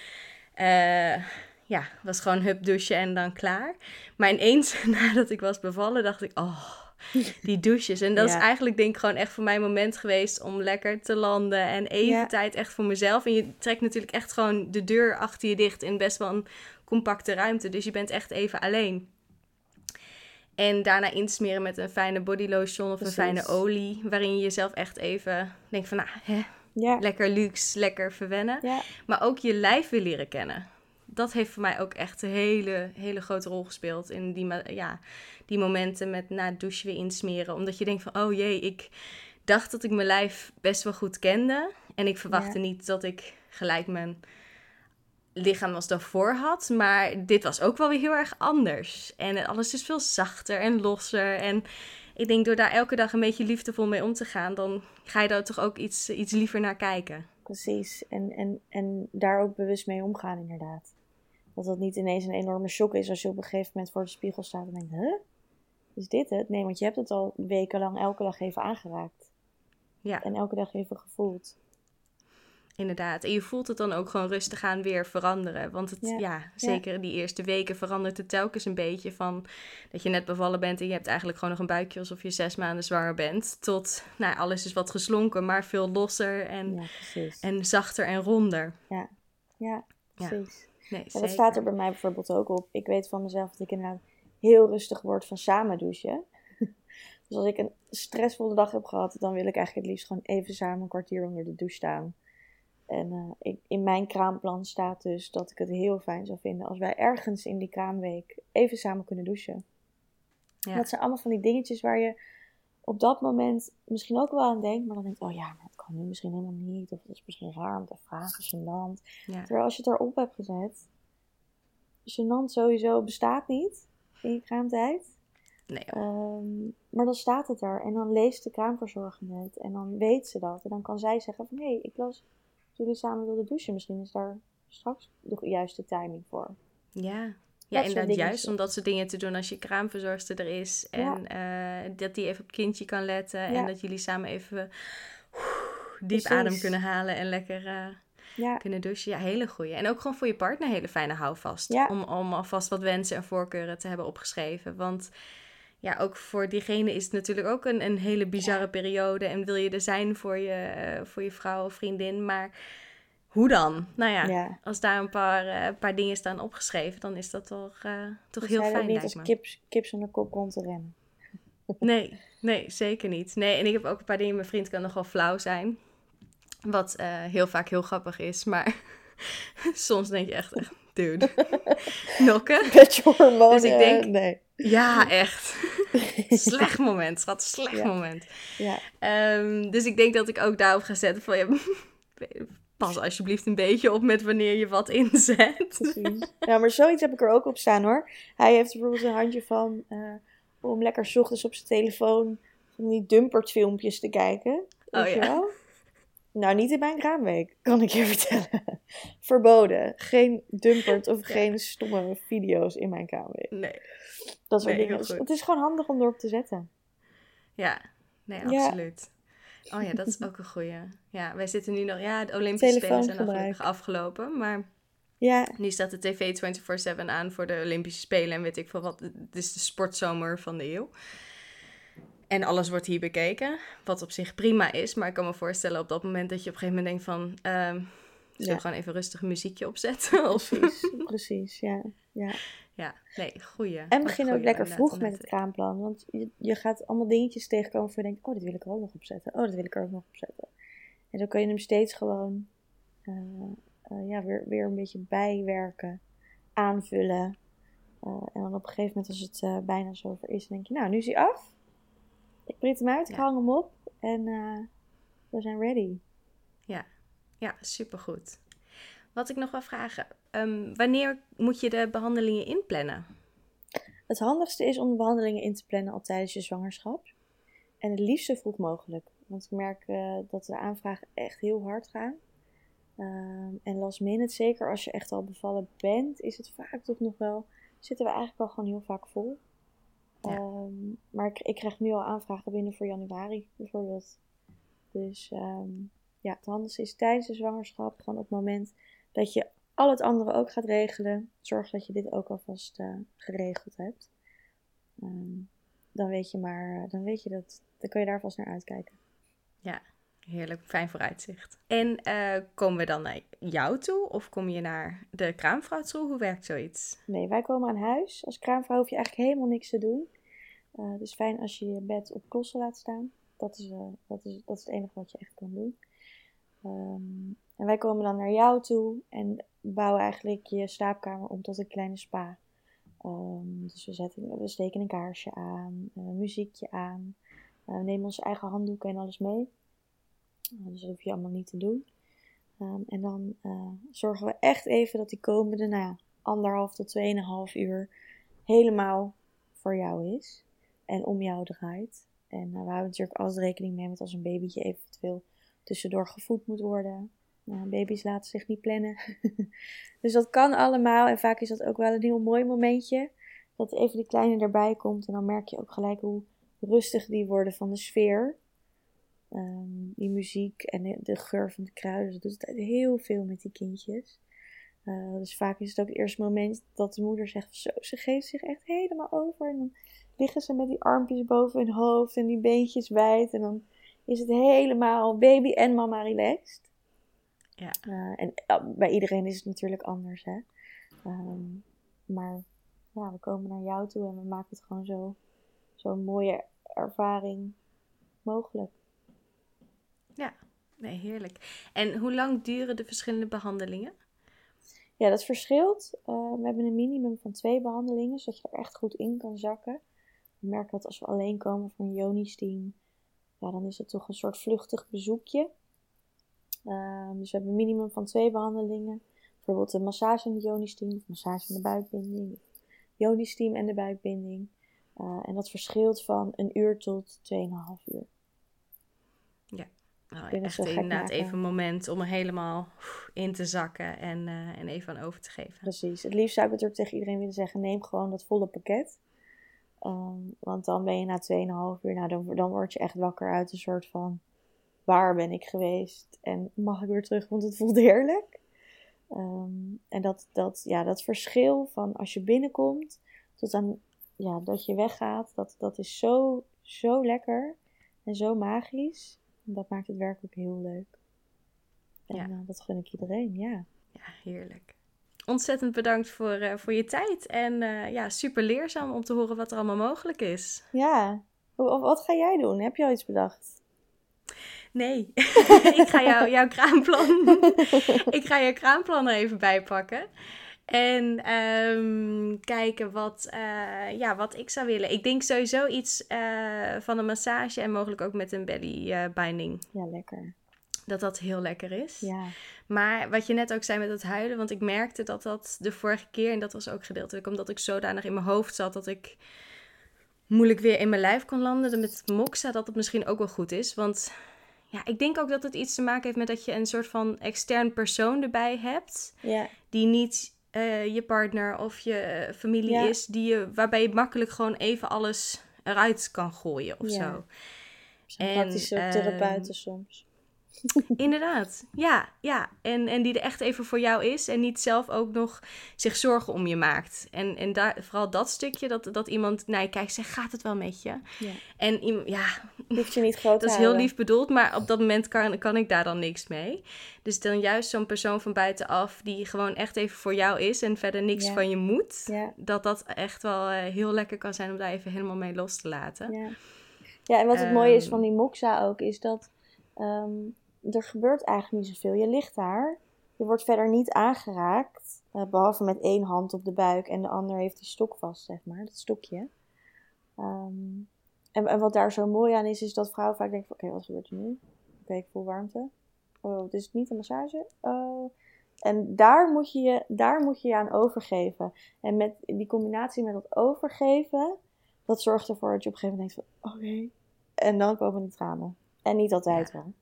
uh, ja, was gewoon hup douchen en dan klaar. Maar ineens (laughs) nadat ik was bevallen, dacht ik, oh, (laughs) die douches. En dat ja. is eigenlijk denk ik gewoon echt voor mij een moment geweest om lekker te landen en even ja. tijd echt voor mezelf. En je trekt natuurlijk echt gewoon de deur achter je dicht in best wel een compacte ruimte. Dus je bent echt even alleen. En daarna insmeren met een fijne body lotion of Precies. een fijne olie. Waarin je jezelf echt even denkt van, nou, hè, ja. lekker luxe, lekker verwennen. Ja. Maar ook je lijf weer leren kennen. Dat heeft voor mij ook echt een hele, hele grote rol gespeeld. In die, ja, die momenten met na het douchen weer insmeren. Omdat je denkt van, oh jee, ik dacht dat ik mijn lijf best wel goed kende. En ik verwachtte ja. niet dat ik gelijk mijn lichaam als daarvoor had. Maar dit was ook wel weer heel erg anders. En alles is veel zachter en losser. En ik denk door daar elke dag een beetje liefdevol mee om te gaan, dan ga je daar toch ook iets, iets liever naar kijken. Precies. En, en, en daar ook bewust mee omgaan, inderdaad. Dat dat niet ineens een enorme shock is als je op een gegeven moment voor de spiegel staat en denkt: huh? Is dit het? Nee, want je hebt het al wekenlang elke dag even aangeraakt. Ja. En elke dag even gevoeld. Inderdaad. En je voelt het dan ook gewoon rustig aan weer veranderen. Want het, ja, ja zeker ja. die eerste weken verandert het telkens een beetje van dat je net bevallen bent en je hebt eigenlijk gewoon nog een buikje alsof je zes maanden zwanger bent. Tot, nou, alles is wat geslonken, maar veel losser en, ja, en zachter en ronder. Ja, ja precies. Nee, dat staat er bij mij bijvoorbeeld ook op. Ik weet van mezelf dat ik inderdaad heel rustig word van samen douchen. (laughs) dus als ik een stressvolle dag heb gehad, dan wil ik eigenlijk het liefst gewoon even samen een kwartier onder de douche staan En uh, ik, in mijn kraamplan staat dus dat ik het heel fijn zou vinden als wij ergens in die kraamweek even samen kunnen douchen. Ja. Dat zijn allemaal van die dingetjes waar je op dat moment misschien ook wel aan denkt, maar dan denkt, oh ja, maar dat kan nu misschien helemaal niet. Of dat is misschien raar om te vragen, gênant. Ja. Terwijl als je het erop hebt gezet, gênant sowieso bestaat niet in je kraamtijd. Nee. Um, maar dan staat het er en dan leest de kraamverzorger het en dan weet ze dat. En dan kan zij zeggen van, hé, hey, ik las jullie samen wilden douchen. Misschien is daar straks de juiste timing voor. Ja, ja, inderdaad, juist omdat ze dingen te doen als je kraamverzorgster er is. En eh, dat die even op het kindje kan letten. En dat jullie samen even diep adem kunnen halen en lekker uh, kunnen douchen. Ja, hele goeie. En ook gewoon voor je partner hele fijne houvast. Om, om alvast wat wensen en voorkeuren te hebben opgeschreven. Want ja, ook voor diegene is het natuurlijk ook een, een hele bizarre periode. En wil je er zijn voor je, uh, voor je vrouw of vriendin. Maar hoe dan? Nou ja, als daar een paar, uh, paar dingen staan opgeschreven, dan is dat toch, uh, toch heel fijn. niet als kip, kip de kop rond te rennen. (laughs) Nee, nee, zeker niet. Nee, en ik heb ook een paar dingen. Mijn vriend kan nogal flauw zijn. Wat heel vaak heel grappig is. Maar (laughs) soms denk je echt, (laughs) dude, (laughs) nokken. Beetje (laughs) hormonen. Dus ik denk, nee. Ja, echt. (laughs) slecht moment, schat. Slecht moment. Ja. Um, dus ik denk dat ik ook daarop ga zetten van... Ja, pas alsjeblieft een beetje op met wanneer je wat inzet. Precies. Ja, maar zoiets heb ik er ook op staan hoor. Hij heeft bijvoorbeeld een handje van uh, om lekker s ochtends op zijn telefoon van die dumpert filmpjes te kijken. Oh ja. Nou, niet in mijn kraamweek, (laughs) kan ik je vertellen. Verboden. Geen dumpert of geen stomme video's in mijn kraamweek. Nee. Dat soort dingen. Dus het is gewoon handig om erop te zetten. Ja, nee, absoluut. Oh ja, dat is ook een goeie. Ja, wij zitten nu nog... Ja, de Olympische Spelen zijn nog afgelopen, maar... Ja. Nu staat de tv 24-7 aan voor de Olympische Spelen en weet ik veel wat. Het is de sportzomer van de eeuw. En alles wordt hier bekeken, wat op zich prima is. Maar ik kan me voorstellen op dat moment dat je op een gegeven moment denkt van... Zullen we gewoon even rustig muziekje opzetten? (laughs) Precies, precies, ja. ja. Ja, nee, goeie. En begin ook lekker vroeg met het kraamplan. Want je, je gaat allemaal dingetjes tegenkomen voor je denkt, oh, dit wil ik er ook nog op zetten. Oh, dit wil ik er ook nog op zetten. En dan kan je hem steeds gewoon uh, uh, ja, weer, weer een beetje bijwerken, aanvullen. Uh, en dan op een gegeven moment, als het bijna zover is, denk je, nou, nu is hij af. Ik print hem uit, ik hang hem op en we zijn ready. Ja, ja supergoed. Wat ik nog wil vragen, um, wanneer moet je de behandelingen inplannen? Het handigste is om de behandelingen in te plannen al tijdens je zwangerschap. En het liefst zo vroeg mogelijk. Want ik merk uh, dat de aanvragen echt heel hard gaan. Um, en last minute, zeker als je echt al bevallen bent, is het vaak toch nog wel. Zitten we eigenlijk al gewoon heel vaak vol. Ja. Um, maar ik, ik, krijg nu al aanvragen binnen voor januari bijvoorbeeld. Dus um, ja, het handigste is tijdens de zwangerschap, gewoon op het moment dat je al het andere ook gaat regelen. Zorg dat je dit ook alvast uh, geregeld hebt. Um, dan weet je maar, dan weet je dat, dan kun je daar vast naar uitkijken. Ja, heerlijk, fijn vooruitzicht. En uh, komen we dan naar jou toe of kom je naar de kraamvrouw toe? Hoe werkt zoiets? Nee, wij komen aan huis. Als kraamvrouw hoef je eigenlijk helemaal niks te doen. Uh, is fijn als je je bed op klossen laat staan. Dat is, uh, dat, is, dat is het enige wat je echt kan doen. Um, en wij komen dan naar jou toe en bouwen eigenlijk je slaapkamer om tot een kleine spa. Um, dus we, zetten, we steken een kaarsje aan, muziekje aan. We nemen onze eigen handdoeken en alles mee. Uh, dus dat hoef je allemaal niet te doen. Um, en dan uh, zorgen we echt even dat die komende nou, anderhalf tot tweeënhalf uur helemaal voor jou is. En om jou draait. En we houden natuurlijk alles rekening mee met als een babytje eventueel tussendoor gevoed moet worden. Nou, baby's laten zich niet plannen. (laughs) dus dat kan allemaal. En vaak is dat ook wel een heel mooi momentje. Dat even die kleine erbij komt. En dan merk je ook gelijk hoe rustig die worden van de sfeer. Um, die muziek en de, geur van de kruiden. Dat doet heel veel met die kindjes. Uh, dus vaak is het ook het eerste moment dat de moeder zegt: Zo, ze geeft zich echt helemaal over. En dan liggen ze met die armpjes boven hun hoofd en die beentjes wijd. En dan is het helemaal baby en mama relaxed. Ja. Uh, en bij iedereen is het natuurlijk anders, hè. Um, maar ja, we komen naar jou toe en we maken het gewoon zo, zo'n mooie ervaring mogelijk. Ja, Nee, heerlijk. En hoe lang duren de verschillende behandelingen? Ja, dat verschilt. Uh, we hebben een minimum van twee behandelingen, zodat je er echt goed in kan zakken. We merken dat als we alleen komen voor een Joni-steam, ja, dan is het toch een soort vluchtig bezoekje. Uh, dus we hebben een minimum van twee behandelingen. Bijvoorbeeld een massage in de Joni-steam, of massage in de buikbinding, Joni-steam en de buikbinding. Uh, en dat verschilt van een uur tot 2,5 uur. Nou, echt inderdaad even een moment om er helemaal in te zakken en, uh, en even aan over te geven. Precies. Het liefst zou ik het ook tegen iedereen willen zeggen, neem gewoon dat volle pakket. Um, want dan ben je na 2,5 uur, nou, dan, dan word je echt wakker uit een soort van, waar ben ik geweest? En mag ik weer terug, want het voelt (laughs) heerlijk. Um, en dat, dat, ja, dat verschil van als je binnenkomt tot aan ja, dat je weggaat, dat, dat is zo, zo lekker en zo magisch. Dat maakt het werk ook heel leuk. En ja. uh, dat gun ik iedereen, ja. Ja, heerlijk. Ontzettend bedankt voor, uh, voor je tijd. En uh, ja, super leerzaam om te horen wat er allemaal mogelijk is. Ja. Wat ga jij doen? Heb je al iets bedacht? Nee, (laughs) ik ga jou, jouw kraamplan. (laughs) ik ga jouw kraamplan er even bij pakken. En um, kijken wat, uh, ja, wat ik zou willen. Ik denk sowieso iets uh, van een massage en mogelijk ook met een belly uh, binding. Ja, lekker. Dat dat heel lekker is. Ja. Maar wat je net ook zei met het huilen, want ik merkte dat dat de vorige keer, en dat was ook gedeeltelijk omdat ik zodanig in mijn hoofd zat dat ik moeilijk weer in mijn lijf kon landen. Met moxa, dat het misschien ook wel goed is. Want ja, ik denk ook dat het iets te maken heeft met dat je een soort van extern persoon erbij hebt. Ja. Die niet uh, je partner of je familie ja. is, die je, waarbij je makkelijk gewoon even alles eruit kan gooien of ja. zo. En praktische therapeuten soms. (laughs) Inderdaad, ja, ja. En, en die er echt even voor jou is en niet zelf ook nog zich zorgen om je maakt. En, en daar, vooral dat stukje, dat, dat iemand naar je kijkt zegt, gaat het wel met je? Ja. En ja, (laughs) hoeft je niet groot dat is heel lief bedoeld, maar op dat moment kan, kan ik daar dan niks mee. Dus dan juist zo'n persoon van buitenaf die gewoon echt even voor jou is en verder niks Ja. van je moet. Ja. Dat dat echt wel eh, heel lekker kan zijn om daar even helemaal mee los te laten. Ja. ja, en wat het mooie is Ehm. van die moxa ook, is dat ehm, er gebeurt eigenlijk niet zoveel. Je ligt daar, je wordt verder niet aangeraakt, eh, behalve met één hand op de buik en de ander heeft die stok vast, zeg maar, dat stokje. Ehm, en, en wat daar zo mooi aan is, is dat vrouwen vaak denken van, oké, wat gebeurt er nu? Oké, ik voel warmte. Oh, het is niet een massage. Oh. En daar moet, je, je- daar moet je je aan overgeven. En met die combinatie met dat overgeven, dat zorgt ervoor dat je op een gegeven moment denkt van, oké. En dan komen de tranen. En niet altijd wel.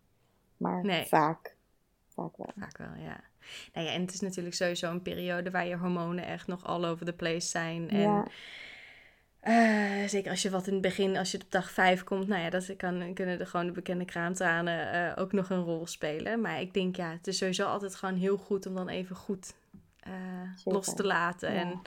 Maar Nee. vaak. Vaak wel. Vaak wel, ja. Nou ja, en het is natuurlijk sowieso een periode waar je hormonen echt nog all over the place zijn. En Ja, eh, zeker als je wat in het begin, als je op dag 5 komt, nou ja, dat kan, kunnen er gewoon de bekende kraamtranen eh, ook nog een rol spelen. Maar ik denk, ja, het is sowieso altijd gewoon heel goed om dan even goed eh, los te laten. Ja. En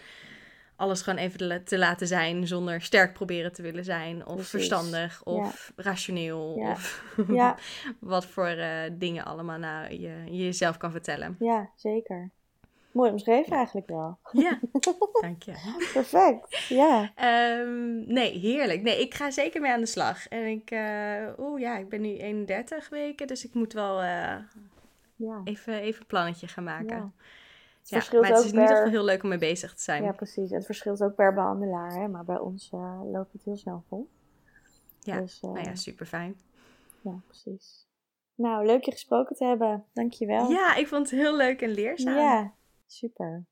alles gewoon even te la- te laten zijn zonder sterk proberen te willen zijn. Of Precies. verstandig, of rationeel. Ja. Of Ja. (laughs) wat voor eh, dingen allemaal nou je, je jezelf kan vertellen. ja, zeker. Mooi omschreven eigenlijk wel. Ja, (laughs) dank je. Perfect. Ja. Ehm, nee, heerlijk. Nee, ik ga zeker mee aan de slag. En ik, eh, oeh ja, ik ben nu 31 weken, dus ik moet wel eh, Ja. even, even een plannetje gaan maken. Ja. Het Ja, verschilt maar het is ook in ieder per... geval heel leuk om mee bezig te zijn. Ja, Ja, precies. Het verschilt ook per behandelaar, hè? maar bij ons eh, loopt het heel snel vol. Dus, eh, nou ja, super fijn. ja, precies. Nou, leuk je gesproken te hebben. Dankjewel. Ja, ik vond het heel leuk en leerzaam. Ja, super.